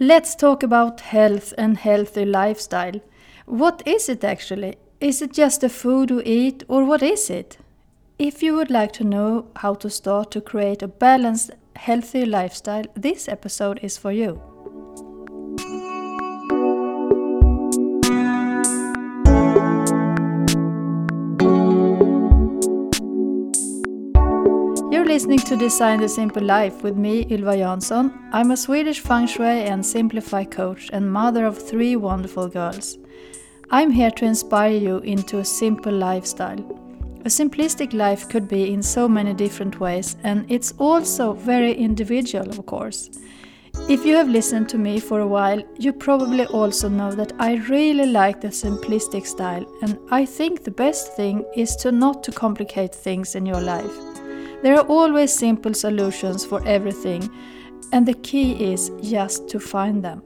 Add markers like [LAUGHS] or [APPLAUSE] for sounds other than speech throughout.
Let's talk about health and healthy lifestyle. What is it actually? Is it just the food we eat, or what is it? If you would like to know how to start to create a balanced, healthy lifestyle, this episode is for you. Listening to Design the Simple Life with me, Ylva Jansson. I'm a Swedish feng shui and simplify coach and mother of three wonderful girls. I'm here to inspire you into a simple lifestyle. A simplistic life could be in so many different ways, and it's also very individual, of course. If you have listened to me for a while, you probably also know that I really like the simplistic style, and I think the best thing is to not to complicate things in your life. There are always simple solutions for everything, and the key is just to find them.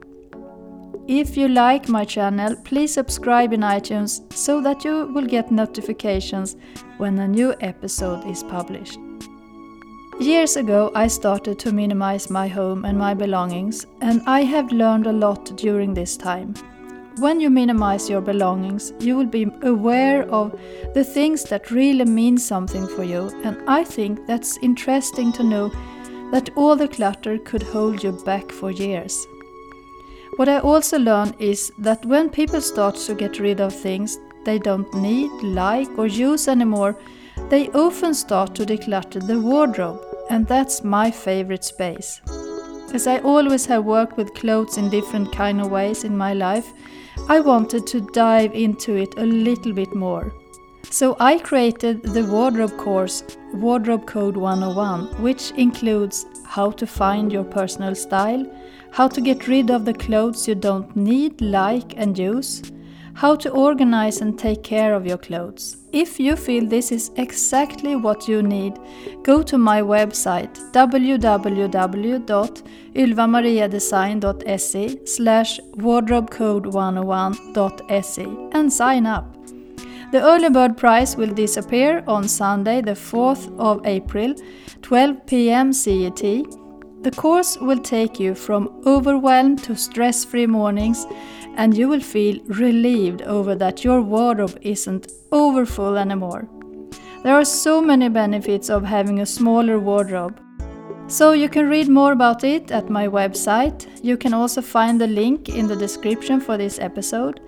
If you like my channel, please subscribe in iTunes so that you will get notifications when a new episode is published. Years ago, I started to minimize my home and my belongings, and I have learned a lot during this time. When you minimize your belongings, you will be aware of the things that really mean something for you, and I think that's interesting to know that all the clutter could hold you back for years. What I also learned is that when people start to get rid of things they don't need, like, or use anymore, they often start to declutter the wardrobe, and that's my favorite space. As I always have worked with clothes in different kind of ways in my life, I wanted to dive into it a little bit more. So I created the wardrobe course Wardrobe Code 101, which includes how to find your personal style, how to get rid of the clothes you don't need, like, and use, how to organize and take care of your clothes. If you feel this is exactly what you need, go to my website www.ylvamariadesign.se slash wardrobecode101.se and sign up. The early bird price will disappear on Sunday, the 4th of April, 12 pm CET. The course will take you from overwhelmed to stress free mornings, and you will feel relieved over that your wardrobe isn't overfull anymore. There are so many benefits of having a smaller wardrobe. So you can read more about it at my website. You can also find the link in the description for this episode.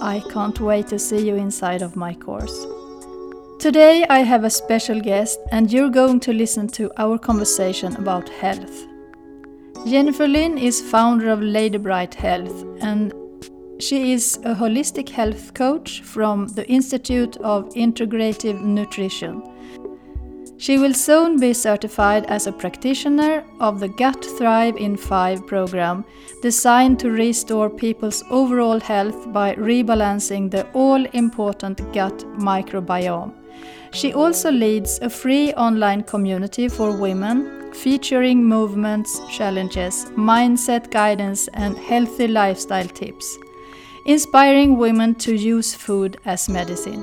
I can't wait to see you inside of my course. Today I have a special guest, and you're going to listen to our conversation about health. Jennifer Lynn is founder of Lady Bright Health, and she is a holistic health coach from the Institute of Integrative Nutrition. She will soon be certified as a practitioner of the Gut Thrive in 5 program, designed to restore people's overall health by rebalancing the all important gut microbiome. She also leads a free online community for women featuring movements, challenges, mindset guidance, and healthy lifestyle tips, inspiring women to use food as medicine.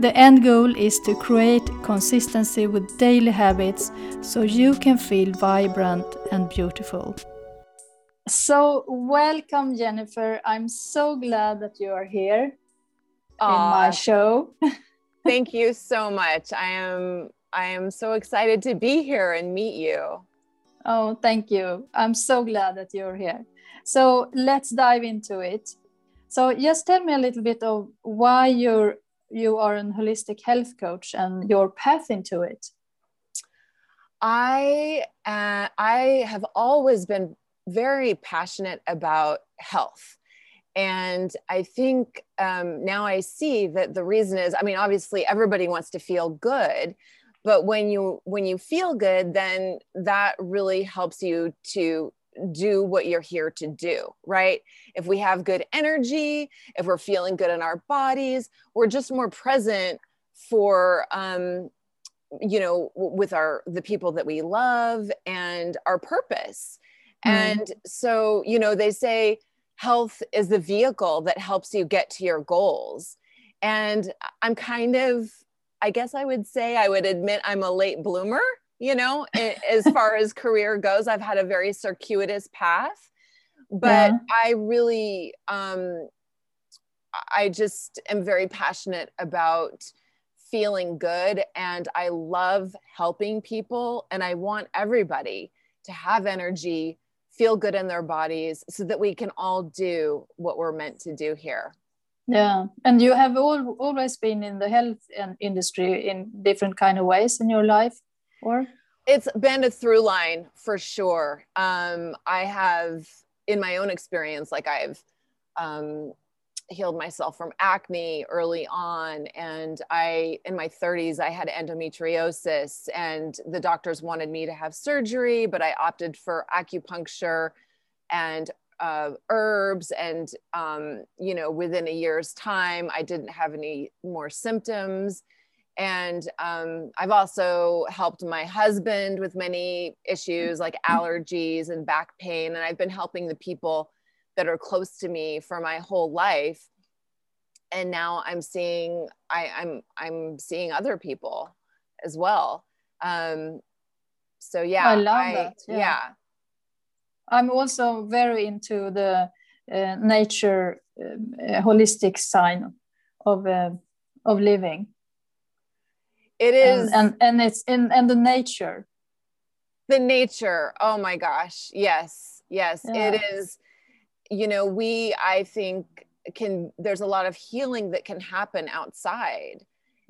The end goal is to create consistency with daily habits so you can feel vibrant and beautiful. So, welcome, Jennifer. I'm so glad that you are here Aww. in my show. [LAUGHS] Thank you so much. I am I am so excited to be here and meet you. Oh, thank you. I'm so glad that you're here. So let's dive into it. So just tell me a little bit of why you're you are an holistic health coach and your path into it. I uh, I have always been very passionate about health. And I think um, now I see that the reason is, I mean, obviously everybody wants to feel good, but when you when you feel good then that really helps you to do what you're here to do right? If we have good energy if we're feeling good in our bodies we're just more present for um you know with our the people that we love and our purpose. Mm. and so you know they say health is the vehicle that helps you get to your goals. And i'm kind of I guess I would say I would admit I'm a late bloomer, you know, as [LAUGHS] far as career goes. I've had a very circuitous path. but yeah. I really, um, I just am very passionate about feeling good and I love helping people and I want everybody to have energy, feel good in their bodies so that we can all do what we're meant to do here. Yeah, and you have all, always been in the health and industry in different kind of ways in your life, or? It's been a through line for sure. Um, I have, in my own experience, like I've um, healed myself from acne early on and i in my 30s i had endometriosis and the doctors wanted me to have surgery but i opted for acupuncture and uh, herbs and um, you know within a year's time i didn't have any more symptoms and um, i've also helped my husband with many issues like allergies and back pain and i've been helping the people that are close to me for my whole life and now i'm seeing I, i'm i'm seeing other people as well um so yeah i love I, that yeah. yeah. I'm also very into the uh, nature uh, holistic sign of uh, of living. It is and, and and it's in and the nature. The nature. Oh my gosh. Yes. Yes. Yeah. it is you know we i think can there's a lot of healing that can happen outside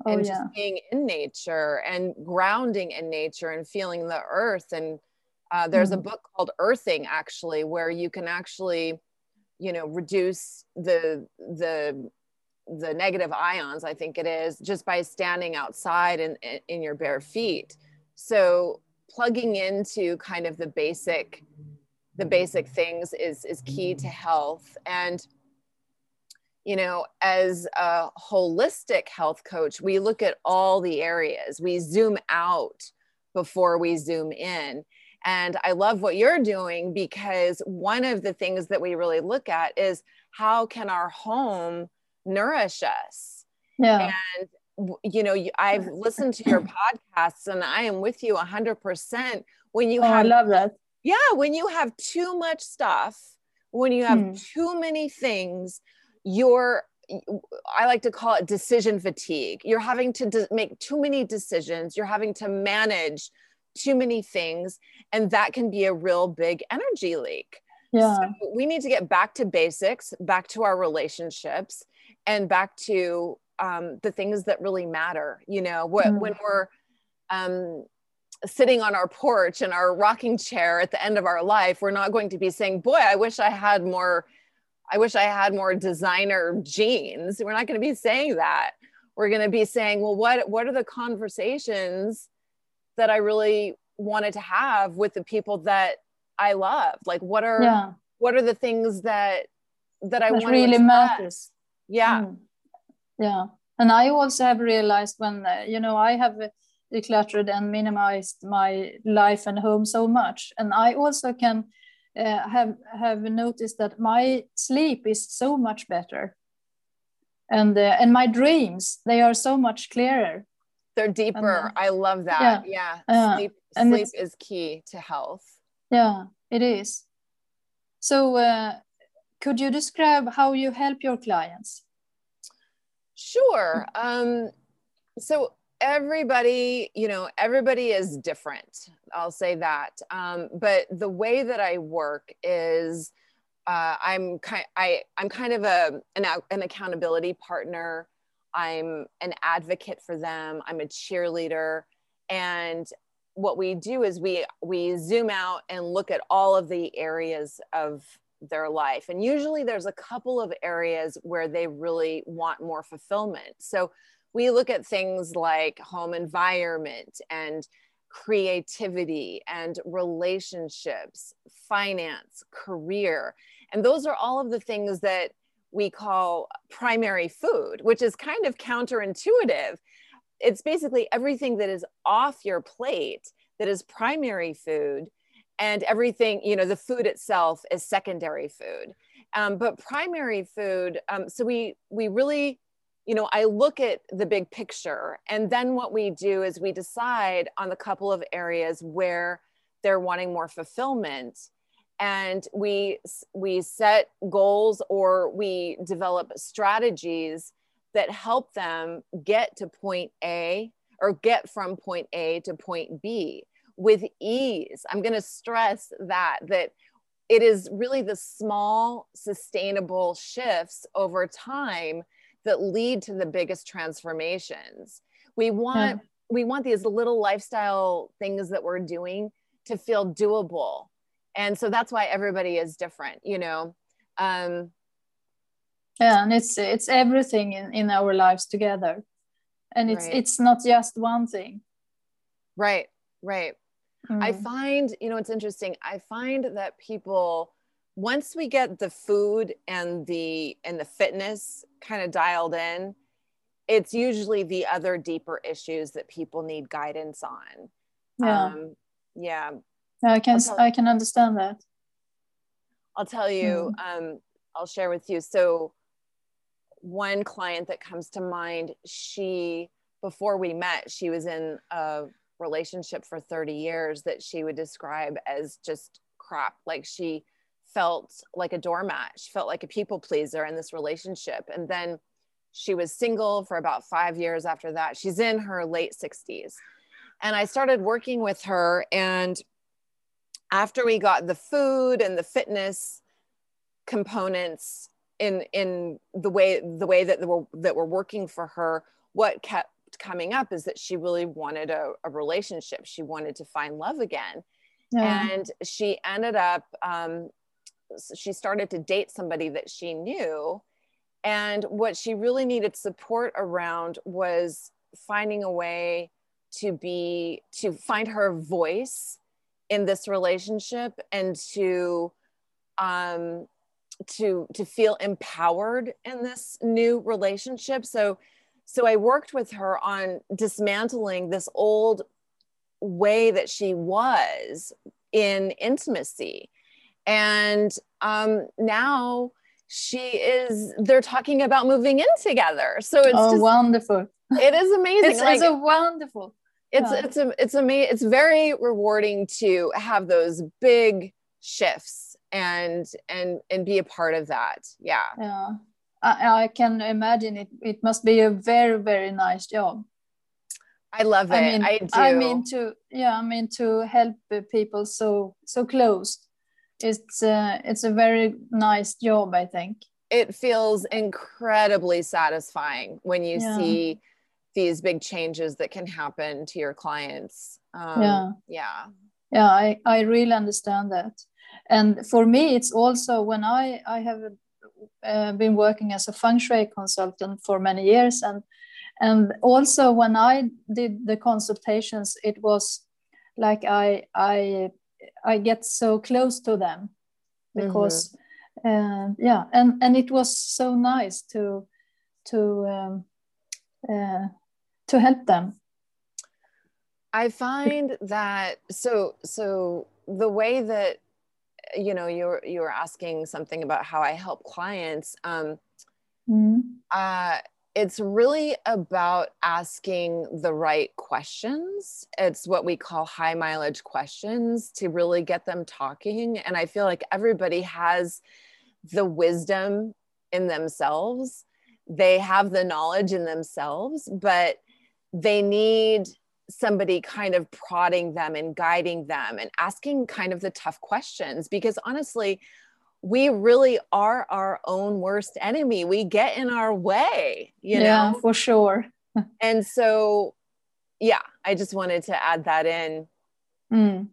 oh, and just being in nature and grounding in nature and feeling the earth and uh, there's mm. a book called earthing actually where you can actually you know reduce the the the negative ions i think it is just by standing outside and in, in your bare feet. So plugging into kind of the basic the basic things is is key to health. And you know as a holistic health coach we look at all the areas. We zoom out before we zoom in and i love what you're doing because one of the things that we really look at is how can our home nourish us? Yeah. And you know i've listened to your podcasts and i am with you 100% when you oh, have i love that. Yeah when you have too much stuff when you have hmm. too many things you're I like to call it decision fatigue. You're having to de- make too many decisions, you're having to manage too many things, and that can be a real big energy leak. Yeah. So we need to get back to basics, back to our relationships, and back to um, the things that really matter. You know, mm. when we're um, sitting on our porch in our rocking chair at the end of our life, we're not going to be saying, Boy, I wish I had more I wish I had more designer jeans. We're not going to be saying that. We're going to be saying, well, what what are the conversations that I really wanted to have with the people that I love? Like what are yeah. what are the things that that I want really matters. Yeah. Mm. Yeah. And I also have realized when uh, you know I have decluttered and minimized my life and home so much and I also can uh, have have noticed that my sleep is so much better and uh, and my dreams they are so much clearer they're deeper. I love that. Yeah, yeah. sleep sleep is key to health. Yeah it is. So uh, could you describe how you help your clients? Sure. Um, so everybody you know everybody is different. I'll say that. Um, but the way that i work is uh, i'm kind I, i'm kind of a an, an accountability partner i'm an advocate for them. I'm a cheerleader. And what we do is we we zoom out and look at all of the areas of their life. And usually there's a couple of areas where they really want more fulfillment. So we look at things like home environment and creativity and relationships, finance, career. And those are all of the things that we call primary food, which is kind of counterintuitive. It's basically everything that is off your plate that is primary food, and everything, you know, the food itself is secondary food. Um, but primary food, um, so we we really you know, I look at the big picture. And then what we do is we decide on the couple of areas where they're wanting more fulfillment. And we we set goals or we develop strategies that help them get to point A or get from point A to point B with ease. I'm going to stress that that it is really the small sustainable shifts over time that lead to the biggest transformations. We want yeah. we want these little lifestyle things that we're doing to feel doable. And so that's why everybody is different, you know. Um yeah, and it's it's everything in, in our lives together. And it's right. it's not just one thing. Right, right. Mm. I find, you know, it's interesting. I find that people once we get the food and the and the fitness kind of dialed in, it's usually the other deeper issues that people need guidance on. Yeah. Um, yeah. I can tell, I can understand that. I'll tell you, mm. um, I'll share with you. So one client that comes to mind, she before we met, she was in a relationship for 30 years that she would describe as just crap. Like she felt like a doormat. She felt like a people pleaser in this relationship. And then she was single for about five years after that. She's in her late 60s. And I started working with her. And after we got the food and the fitness components in in the way the way that we're that were working for her, what kept coming up is that she really wanted a, a relationship. She wanted to find love again. Yeah. And she ended up, um, she started to date somebody that she knew. And what she really needed support around was finding a way to be, to find her voice in this relationship and to, um, to to feel empowered in this new relationship so so I worked with her on dismantling this old way that she was in intimacy. And um, now she is, they're talking about moving in together. So it's oh, just, wonderful. It is [LAUGHS] amazing. it's, like, it's a wonderful. It's, yeah. it's, a, it's amazing. It's very rewarding to have those big shifts and, and, and be a part of that. Yeah. Yeah. I, I can imagine it. It must be a very very nice job. I love it. I mean, I do. I mean to yeah. I mean to help people so so close. It's uh, it's a very nice job. I think it feels incredibly satisfying when you yeah. see these big changes that can happen to your clients. Um, yeah. Yeah. Yeah. I I really understand that. And for me, it's also when I I have uh, been working as a feng shui consultant for many years and and also when i did the consultations it was like i i i get so close to them because mm-hmm. uh, yeah and and it was so nice to to um, uh, to help them? I find that so so the way that you know you're you're asking something about how i help clients um mm-hmm. uh it's really about asking the right questions. It's what we call high mileage questions to really get them talking and i feel like everybody has the wisdom in themselves. They have the knowledge in themselves but they need somebody kind of prodding them and guiding them and asking kind of the tough questions because honestly we really are our own worst enemy. We get in our way you know. yeah, know? for sure. And so yeah i just wanted to add that in. Mm.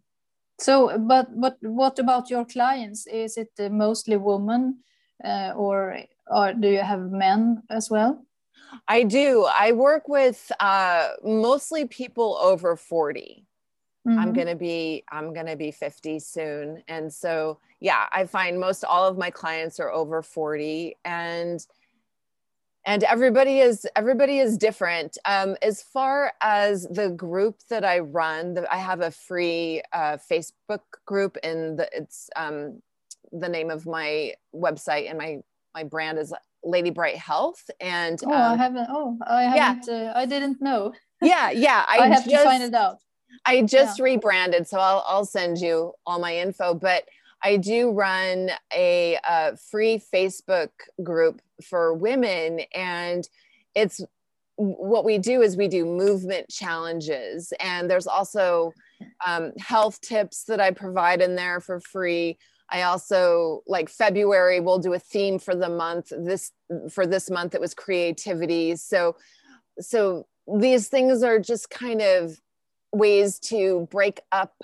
so but but what about your clients? Is it mostly women uh, or or do you have men as well I do. I work with uh, mostly people over 40. Mm-hmm. I'm gonna be I'm gonna be 50 soon, and so yeah, I find most all of my clients are over 40, and and everybody is everybody is different. Um, as far as the group that I run, the, I have a free uh, Facebook group, and the, it's um, the name of my website and my my brand is Lady Bright Health. And oh, um, I haven't. Oh, I haven't. Yeah. Uh, I didn't know. Yeah, yeah. [LAUGHS] I, I have just, to find it out. I just yeah. rebranded, so I'll I'll send you all my info. But I do run a, a free Facebook group for women, and it's what we do is we do movement challenges, and there's also um, health tips that I provide in there for free. I also like February we'll do a theme for the month. This for this month it was creativity. So so these things are just kind of ways to break up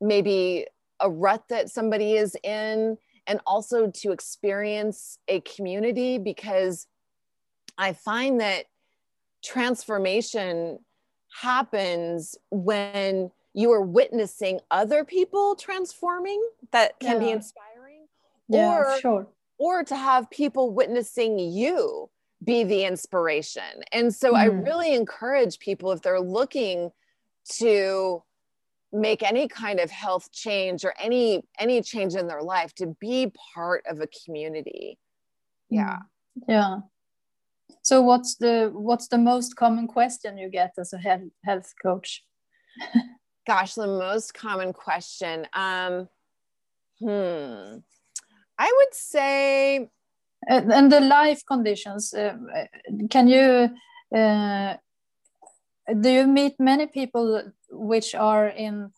maybe a rut that somebody is in and also to experience a community because I find that transformation happens when you are witnessing other people transforming that can yeah. be inspiring yeah, or sure. or to have people witnessing you be the inspiration and so mm. i really encourage people if they're looking to make any kind of health change or any any change in their life to be part of a community yeah mm. yeah so what's the what's the most common question you get as a health, health coach [LAUGHS] Gosh, the most common question. Um, hmm. I would say. And the life conditions. Uh, can you? Uh, do you meet many people which are in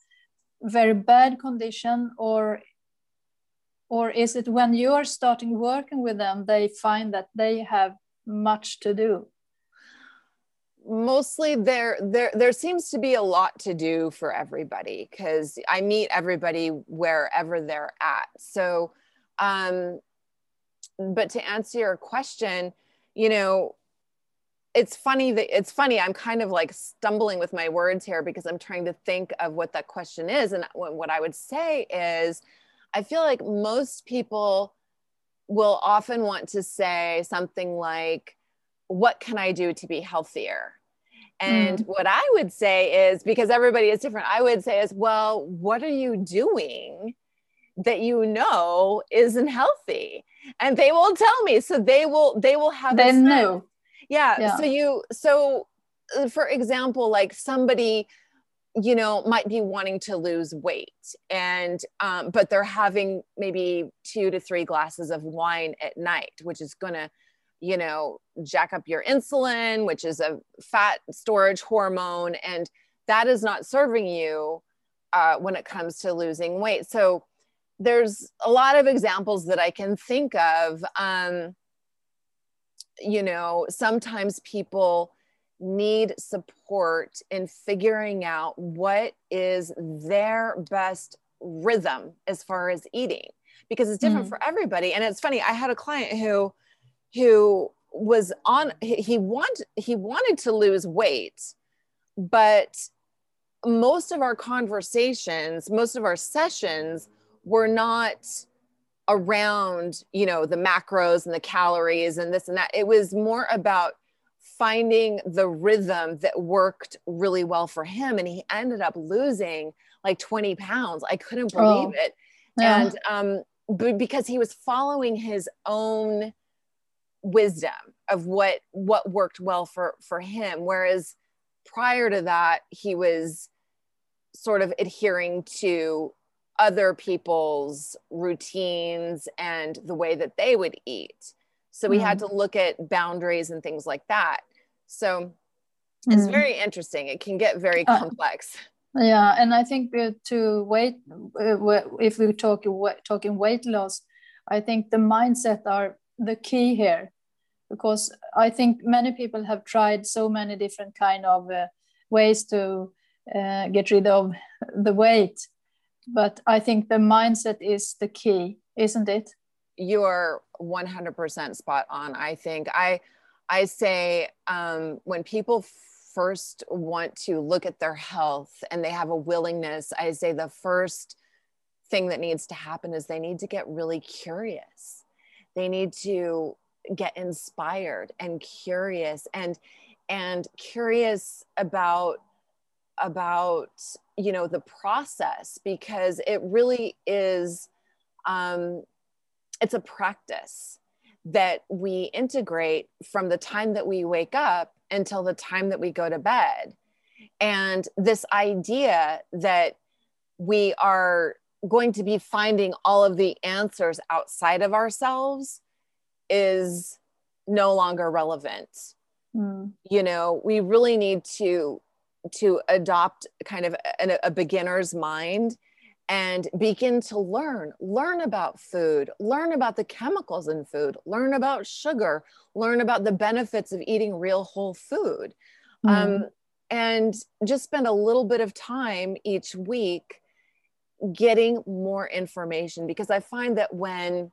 very bad condition, or or is it when you are starting working with them they find that they have much to do? Mostly there there there seems to be a lot to do for everybody because i meet everybody wherever they're at so um but to answer your question you know it's funny that it's funny i'm kind of like stumbling with my words here because i'm trying to think of what that question is and what i would say is i feel like most people will often want to say something like what can I do to be healthier? And mm. what I would say is because everybody is different, I would say is, well, what are you doing that you know isn't healthy? And they will tell me. So they will, they will have, they know. Yeah, yeah. So you, so uh, for example, like somebody, you know, might be wanting to lose weight and, um, but they're having maybe two to three glasses of wine at night, which is going to, you know, jack up your insulin, which is a fat storage hormone, and that is not serving you uh, when it comes to losing weight. So there's a lot of examples that I can think of. Um, you know, sometimes people need support in figuring out what is their best rhythm as far as eating because it's different mm. for everybody. And it's funny, I had a client who who was on he want he wanted to lose weight but most of our conversations most of our sessions were not around you know the macros and the calories and this and that. It was more about finding the rhythm that worked really well for him. And he ended up losing like 20 pounds. I couldn't believe oh, it. Yeah. and um because he was following his own wisdom of what what worked well for for him. Whereas prior to that he was sort of adhering to other people's routines and the way that they would eat. So we mm. had to look at boundaries and things like that. So mm. it's very interesting. It can get very uh, complex. yeah and i think to weight uh, if we talk talking weight loss i think the mindset are the key here because I think many people have tried so many different kind of uh, ways to uh, get rid of the weight, but I think the mindset is the key, isn't it? You are 100% spot on. I think I I say um, when people first want to look at their health and they have a willingness, I say the first thing that needs to happen is they need to get really curious. They need to get inspired and curious and and curious about about you know the process because it really is um, it's a practice that we integrate from the time that we wake up until the time that we go to bed. And this idea that we are going to be finding all of the answers outside of ourselves is no longer relevant. Mm. You know, we really need to to adopt kind of a, a beginner's mind and begin to learn learn about food learn about the chemicals in food learn about sugar learn about the benefits of eating real whole food mm. um, and just spend a little bit of time each week getting more information because i find that when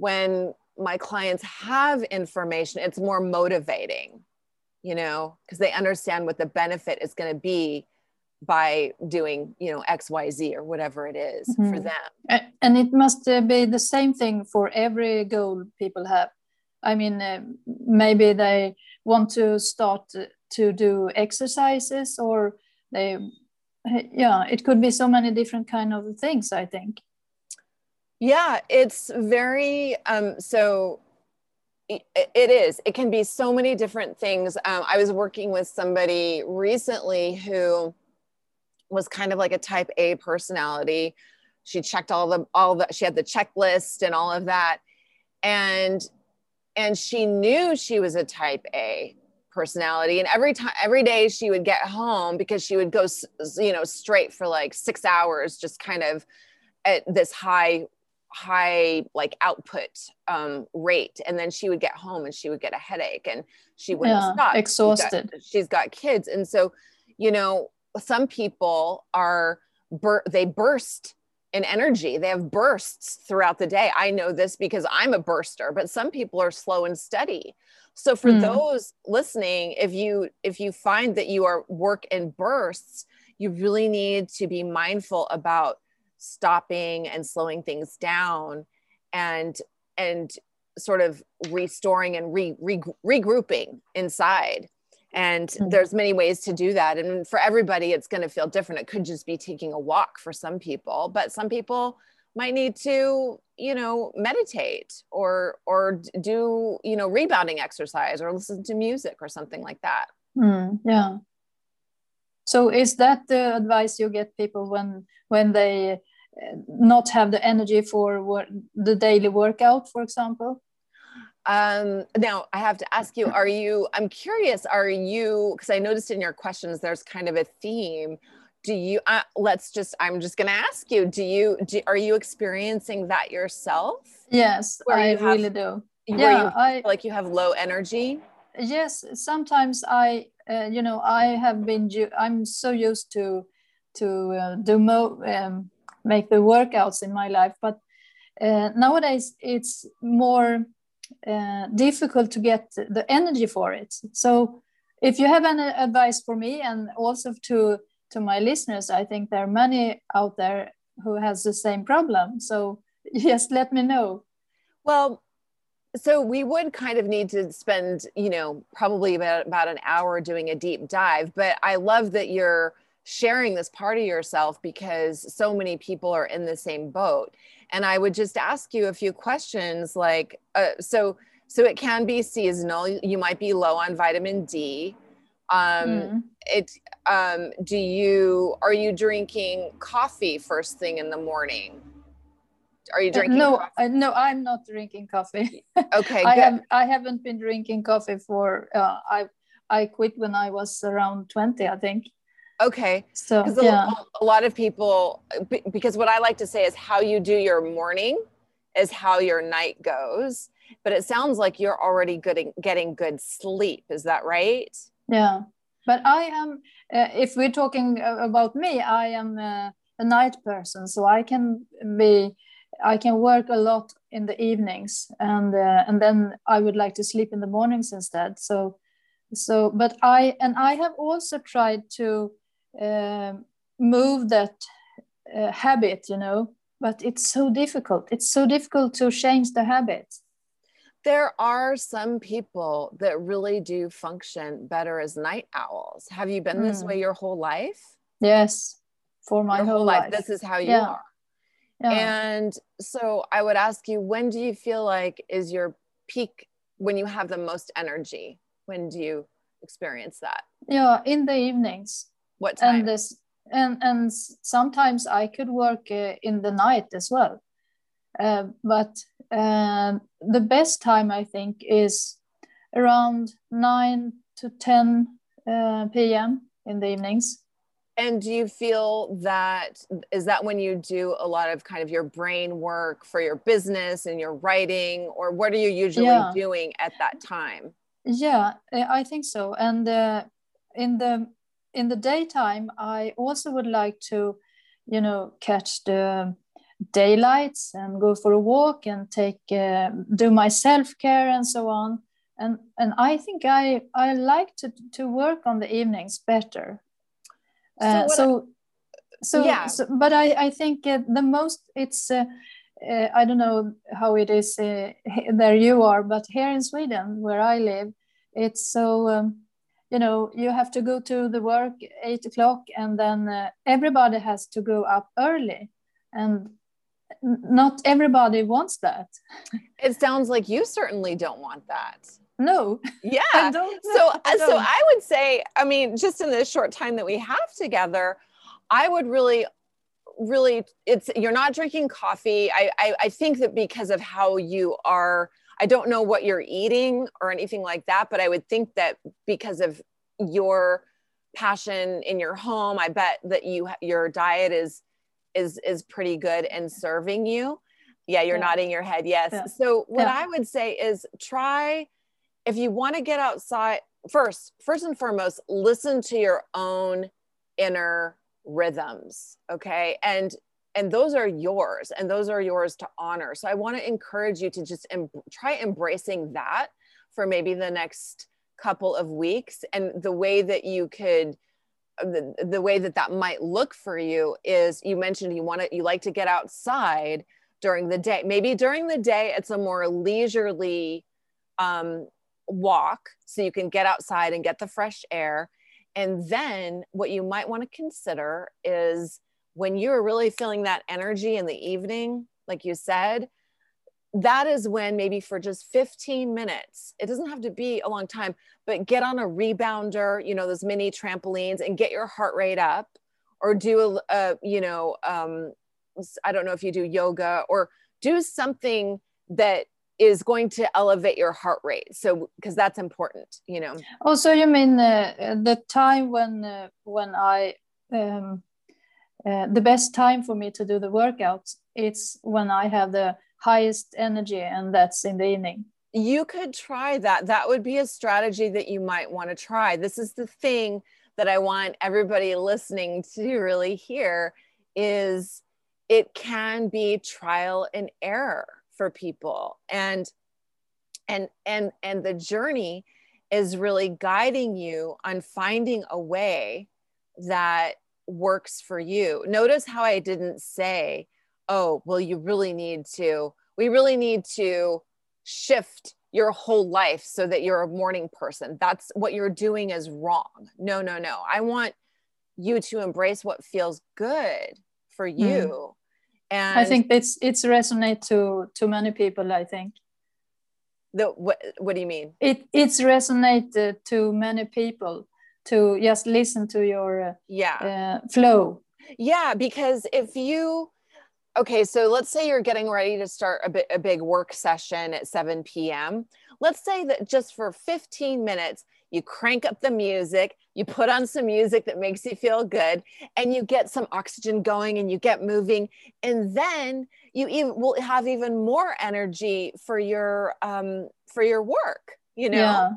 when my clients have information it's more motivating you know because they understand what the benefit is going to be by doing you know xyz or whatever it is mm-hmm. for them and it must uh, be the same thing for every goal people have. I mean uh, maybe they want to start to do exercises or they yeah it could be so many different kind of things i think yeah it's very um so it is. It can be so many different things. Um, i was working with somebody recently who was kind of like a type a personality. She checked all the all the she had the checklist and all of that. And and she knew she was a type a personality. And every time every day she would get home because she would go you know straight for like six hours just kind of at this high high like output um, rate and then she would get home and she would get a headache and she wouldn't yeah, stop. Exhausted she's got, she's got kids. And so you know some people are bur- they burst in energy. They have bursts throughout the day. I know this because i'm a burster but some people are slow and steady. So for mm. those listening if you if you find that you are work in bursts you really need to be mindful about stopping and slowing things down and and sort of restoring and re, re, regrouping inside. And mm-hmm. there's many ways to do that. And for everybody it's going to feel different. It could just be taking a walk for some people but some people might need to you know meditate or or do you know rebounding exercise or listen to music or something like that. Mm, yeah. So is that the advice you get people when when they not have the energy for what, the daily workout for example um, now I have to ask you, are you, I'm curious, are you, because I noticed in your questions, there's kind of a theme. Do you, uh, let's just, I'm just going to ask you, do you, do, are you experiencing that yourself? Yes, I have, really do. Yeah, I, like you have low energy? Yes, sometimes I, uh, you know, I have been, I'm so used to, to uh, do mo, um, make the workouts in my life, but uh, nowadays it's more uh, difficult to get the energy for it. So if you have any advice for me and also to to my listeners, I think there are many out there who has the same problem. So [LAUGHS] yes, let me know. Well, so we would kind of need to spend, you know, probably about, about an hour doing a deep dive, but I love that you're sharing this part of yourself because so many people are in the same boat. And i would just ask you a few questions like uh, so so it can be seasonal. You might be low on vitamin d. Um mm. it um do you are you drinking coffee first thing in the morning? Are you uh, drinking no uh, no i'm not drinking coffee. Okay [LAUGHS] i have i haven't been drinking coffee for uh, i i quit when i was around 20 i think Okay. So, yeah. a, a lot of people, because what I like to say is how you do your morning is how your night goes. But it sounds like you're already good getting good sleep. Is that right? Yeah. But I am, uh, if we're talking about me, I am a, a night person. So I can be, I can work a lot in the evenings and uh, and then I would like to sleep in the mornings instead. So so but I and I have also tried to uh, move that uh, habit you know but it's so difficult it's so difficult to change the habit there are some people that really do function better as night owls have you been mm. this way your whole life yes for my whole, whole life. life. this is how you yeah. are yeah. and so i would ask you when do you feel like is your peak when you have the most energy when do you experience that yeah in the evenings what time? And this and and sometimes I could work uh, in the night as well. Uh, but uh, the best time I think is around nine to ten uh, p.m. in the evenings. And do you feel that is that when you do a lot of kind of your brain work for your business and your writing, or what are you usually yeah. doing at that time? Yeah, I think so. And uh, in the in the daytime, I also would like to, you know, catch the daylights and go for a walk and take uh, do my self care and so on. And and I think I I like to to work on the evenings better. Uh, so, so, yeah. So, but I I think uh, the most it's. Uh, uh, I don't know how it is uh, there you are, but here in Sweden, where I live, it's so um, you know you have to go to the work eight o'clock and then uh, everybody has to go up early. And not everybody wants that. [LAUGHS] It sounds like you certainly don't want that. No. Yeah. [LAUGHS] [LAUGHS] I so I uh, so i would say i mean just in this short time that we have together i would really really it's you're not drinking coffee. I, I i think that because of how you are I don't know what you're eating or anything like that, but I would think that because of your passion in your home, I bet that you your diet is is is pretty good and serving you. Yeah, you're yeah. nodding your head. Yes. Yeah. So what yeah. I would say is try if you want to get outside first, first and foremost, listen to your own inner rhythms, okay? And and those are yours and those are yours to honor. So i want to encourage you to just em- try embracing that for maybe the next couple of weeks and the way that you could uh, the, the way that that might look for you is you mentioned you want to you like to get outside during the day. Maybe during the day it's a more leisurely um, walk so you can get outside and get the fresh air. And then what you might want to consider is when you're really feeling that energy in the evening, like you said, that is when maybe for just 15 minutes, it doesn't have to be a long time, but get on a rebounder, you know, those mini trampolines and get your heart rate up or do a, a you know, um, I don't know if you do yoga or do something that is going to elevate your heart rate. So because that's important you know? Oh so you mean uh, the time when uh, when i um, uh, the best time for me to do the workouts it's when i have the highest energy and that's in the evening. You could try that. That would be a strategy that you might want to try. This is the thing that i want everybody listening to really hear is it can be trial and error for people. And and and and the journey is really guiding you on finding a way that works for you. Notice how I didn't say, oh, well, you really need to, we really need to shift your whole life so that you're a morning person. That's what you're doing is wrong. No, no, no. I want you to embrace what feels good for hmm. you. Mm. And I think it's it's resonate to to many people, I think. The what what do you mean? It it's resonated to many people to just listen to your uh, yeah. uh, flow. Yeah because if you okay so let's say you're getting ready to start a, bit, a big work session at 7 p.m let's say that just for 15 minutes you crank up the music you put on some music that makes you feel good and you get some oxygen going and you get moving and then you even will have even more energy for your um for your work you know? Yeah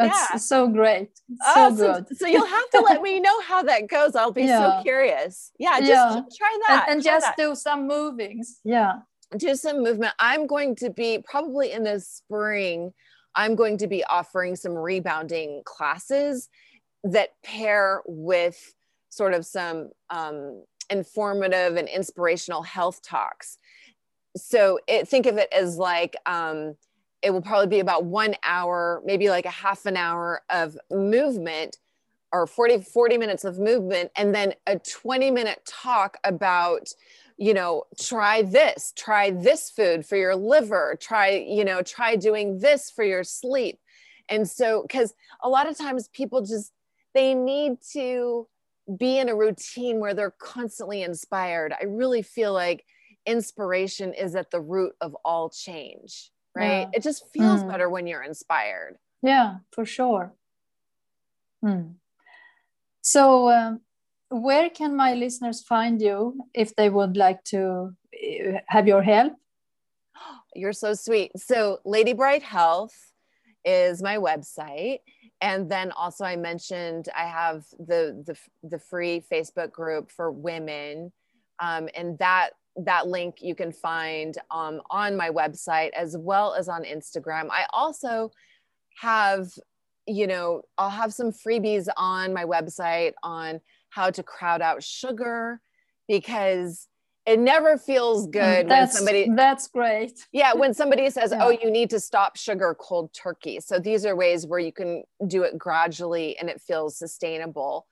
it's yeah. so great. So good. So, so, you'll have to let me know how that goes. I'll be yeah. so curious. Yeah, just yeah. try that. And, and try just that. do some movings. Yeah. Do some movement. I'm going to be probably in the spring, I'm going to be offering some rebounding classes that pair with sort of some um, informative and inspirational health talks. So it, think of it as like, um, it will probably be about one hour, maybe like a half an hour of movement or 40, 40 minutes of movement, and then a 20 minute talk about, you know, try this, try this food for your liver, try, you know, try doing this for your sleep. And so, because a lot of times people just, they need to be in a routine where they're constantly inspired. I really feel like inspiration is at the root of all change, right? Yeah. It just feels mm. better when you're inspired. Yeah, for sure. Mm. So, um, where can my listeners find you if they would like to uh, have your help? [GASPS] You're so sweet. So, Lady Bright Health is my website and then also i mentioned i have the the, the free facebook group for women um, and that that link you can find um, on my website as well as on instagram. I also have you know i'll have some freebies on my website on how to crowd out sugar because it never feels mm, good that's, when somebody that's great. Yeah when somebody [LAUGHS] says yeah. oh you need to stop sugar cold turkey. So these are ways where you can do it gradually and it feels sustainable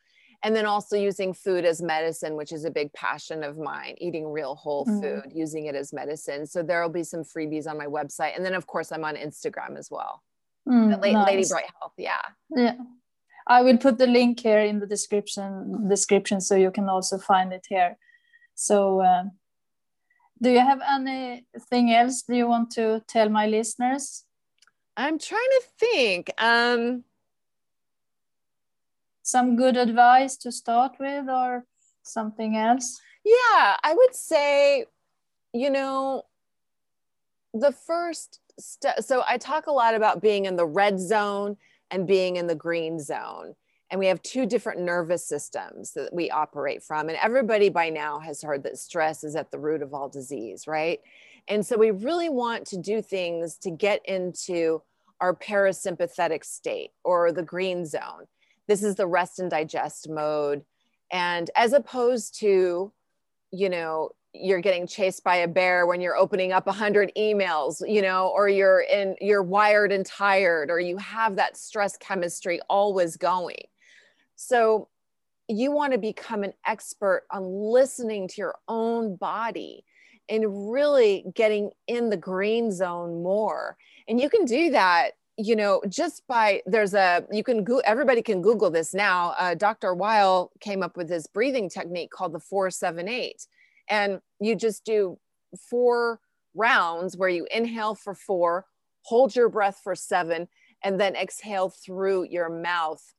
and then also using food as medicine which is a big passion of mine eating real whole mm. food using it as medicine so there will be some freebies on my website and then of course i'm on instagram as well mm, La- nice. lady bright health yeah yeah i will put the link here in the description description so you can also find it here so, uh, do you have anything else do you want to tell my listeners? I'm trying to think. Um, Some good advice to start with, or something else? Yeah, I would say, you know, the first step. So, I talk a lot about being in the red zone and being in the green zone and we have two different nervous systems that we operate from. And everybody by now has heard that stress is at the root of all disease, right? And so we really want to do things to get into our parasympathetic state or the green zone. This is the rest and digest mode. And as opposed to, you know, you're getting chased by a bear when you're opening up 100 emails you know or you're in you're wired and tired or you have that stress chemistry always going so you want to become an expert on listening to your own body and really getting in the green zone more. And you can do that, you know, just by there's a, you can go, everybody can Google this now. Uh, Dr. Weil came up with this breathing technique called the 478. And you just do four rounds where you inhale for four, hold your breath for seven, and then exhale through your mouth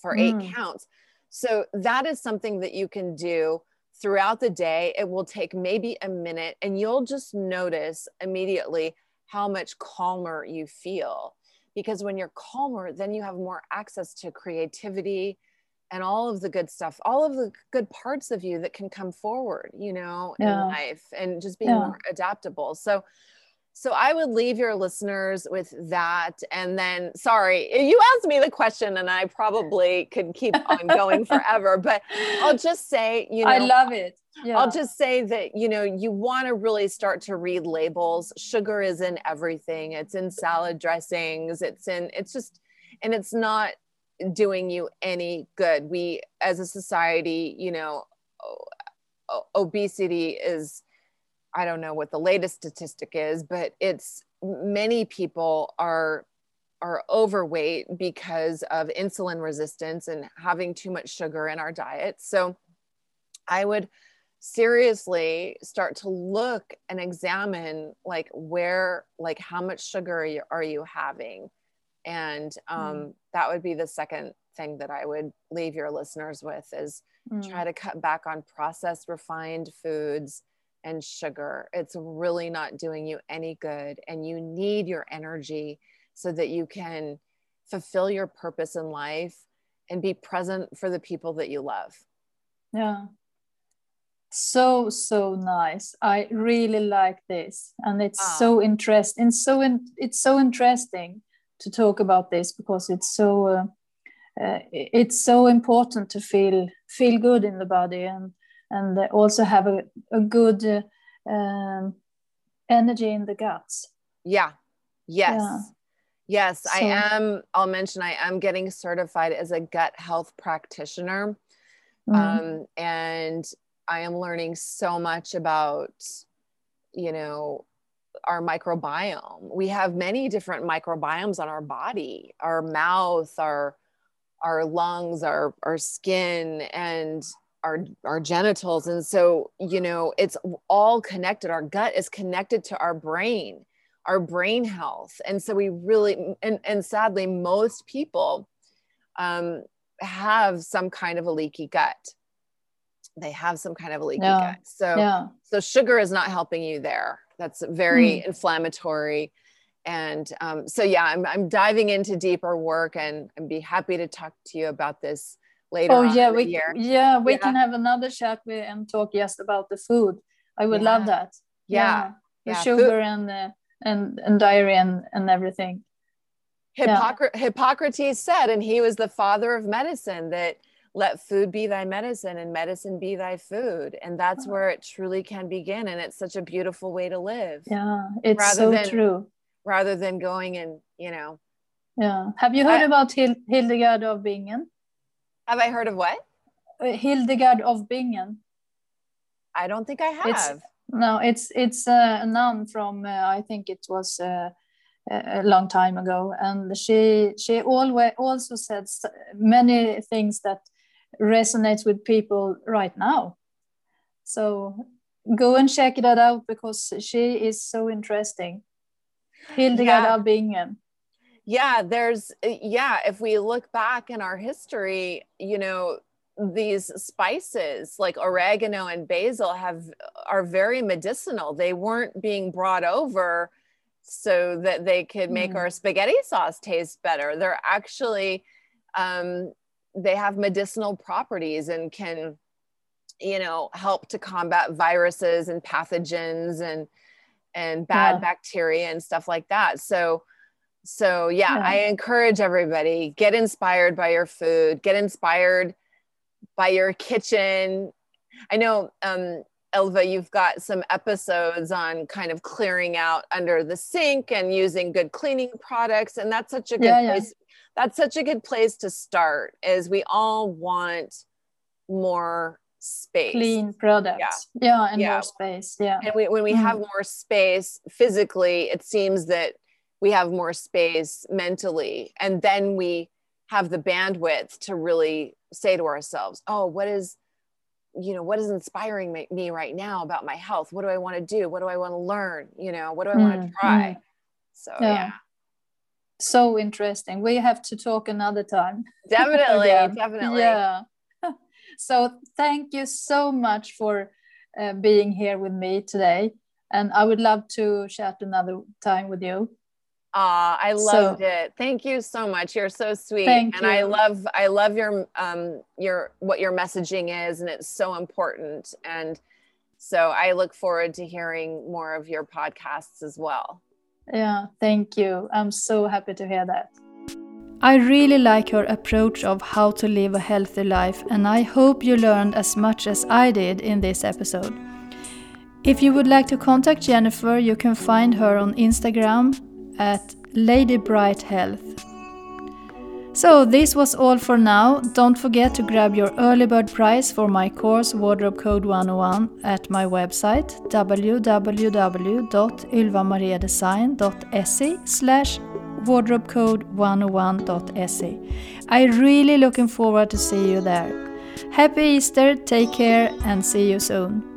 for eight mm. counts. So that is something that you can do throughout the day. It will take maybe a minute and you'll just notice immediately how much calmer you feel. Because when you're calmer, then you have more access to creativity and all of the good stuff, all of the good parts of you that can come forward, you know, yeah. in life and just being yeah. more adaptable. So so I would leave your listeners with that. And then, sorry, you asked me the question, and I probably could keep on going [LAUGHS] forever, but I'll just say, you know, I love it. Yeah. I'll just say that, you know, you want to really start to read labels. Sugar is in everything, it's in salad dressings, it's in, it's just, and it's not doing you any good. We, as a society, you know, obesity is I don't know what the latest statistic is, but it's many people are are overweight because of insulin resistance and having too much sugar in our diet. So I would seriously start to look and examine like where like how much sugar are you, are you having and um, mm. that would be the second thing that i would leave your listeners with is mm. try to cut back on processed refined foods and sugar. It's really not doing you any good. And you need your energy so that you can fulfill your purpose in life and be present for the people that you love. Yeah. So, so nice. I really like this. And it's ah. so interesting. So in, it's so interesting to talk about this because it's so uh, uh, it's so important to feel feel good in the body and and they also have a, a good uh, um, energy in the guts. Yeah. Yes. Yeah. Yes, so, I am. I'll mention I am getting certified as a gut health practitioner. Mm-hmm. Um, and I am learning so much about, you know, our microbiome. We have many different microbiomes on our body, our mouth, our our lungs, our our skin, and our our genitals. And so, you know, it's all connected. Our gut is connected to our brain, our brain health. And so we really and, and sadly, most people um, have some kind of a leaky gut. They have some kind of a leaky yeah. gut. So yeah. so sugar is not helping you there. That's very mm. inflammatory and um, so yeah I'm, I'm diving into deeper work and and be happy to talk to you about this later oh yeah we year. yeah we yeah. can have another chat and talk just about the food i would yeah. love that yeah, yeah. the sugar food. and uh, and and diarrhea and, and everything Hippocrates, Hippocrates said and he was the father of medicine that let food be thy medicine and medicine be thy food and that's where it truly can begin and it's such a beautiful way to live yeah it's rather so than, true rather than going and you know yeah have you heard I, about hildegard of bingen have i heard of what? Uh, hildegard of bingen. I don't think i have. it's, no it's it's a nun from uh, i think it was uh, a long time ago. And she she always also said many things that resonates with people right now. So go and check that out because she is so interesting. Hildegard yeah. Bingen. Yeah, there's, yeah, if we look back in our history, you know, these spices like oregano and basil have are very medicinal they weren't being brought over so that they could make mm. our spaghetti sauce taste better they're actually um, they have medicinal properties and can you know help to combat viruses and pathogens and and bad yeah. bacteria and stuff like that. So, so yeah, yeah, I encourage everybody get inspired by your food, get inspired by your kitchen. I know, um, Ylva, you've got some episodes on kind of clearing out under the sink and using good cleaning products, and that's such a good yeah, place. That's such a good place to start. Is we all want more space clean products yeah, yeah and yeah. more space yeah and we, when we mm. have more space physically it seems that we have more space mentally and then we have the bandwidth to really say to ourselves oh what is you know what is inspiring me right now about my health what do i want to do what do i want to learn you know what do i mm. want to try mm. so yeah. yeah so interesting we have to talk another time definitely [LAUGHS] definitely yeah [LAUGHS] so thank you so much for uh, being here with me today. And I would love to chat another time with you. Ah, I loved so, it. Thank you so much. You're so sweet. and you. I love I love your um your what your messaging is and it's so important and so I look forward to hearing more of your podcasts as well. Yeah, thank you. I'm so happy to hear that. I really like your approach of how to live a healthy life, and I hope you learned as much as I did in this episode. If you would like to contact Jennifer, you can find her on Instagram at Lady Bright Health. So, this was all for now. Don't forget to grab your early bird prize for my course Wardrobe Code 101 at my website www.ylvamariadesign.se slash wardrobecode101.se. I really looking forward to see you there. Happy Easter, take care and see you soon.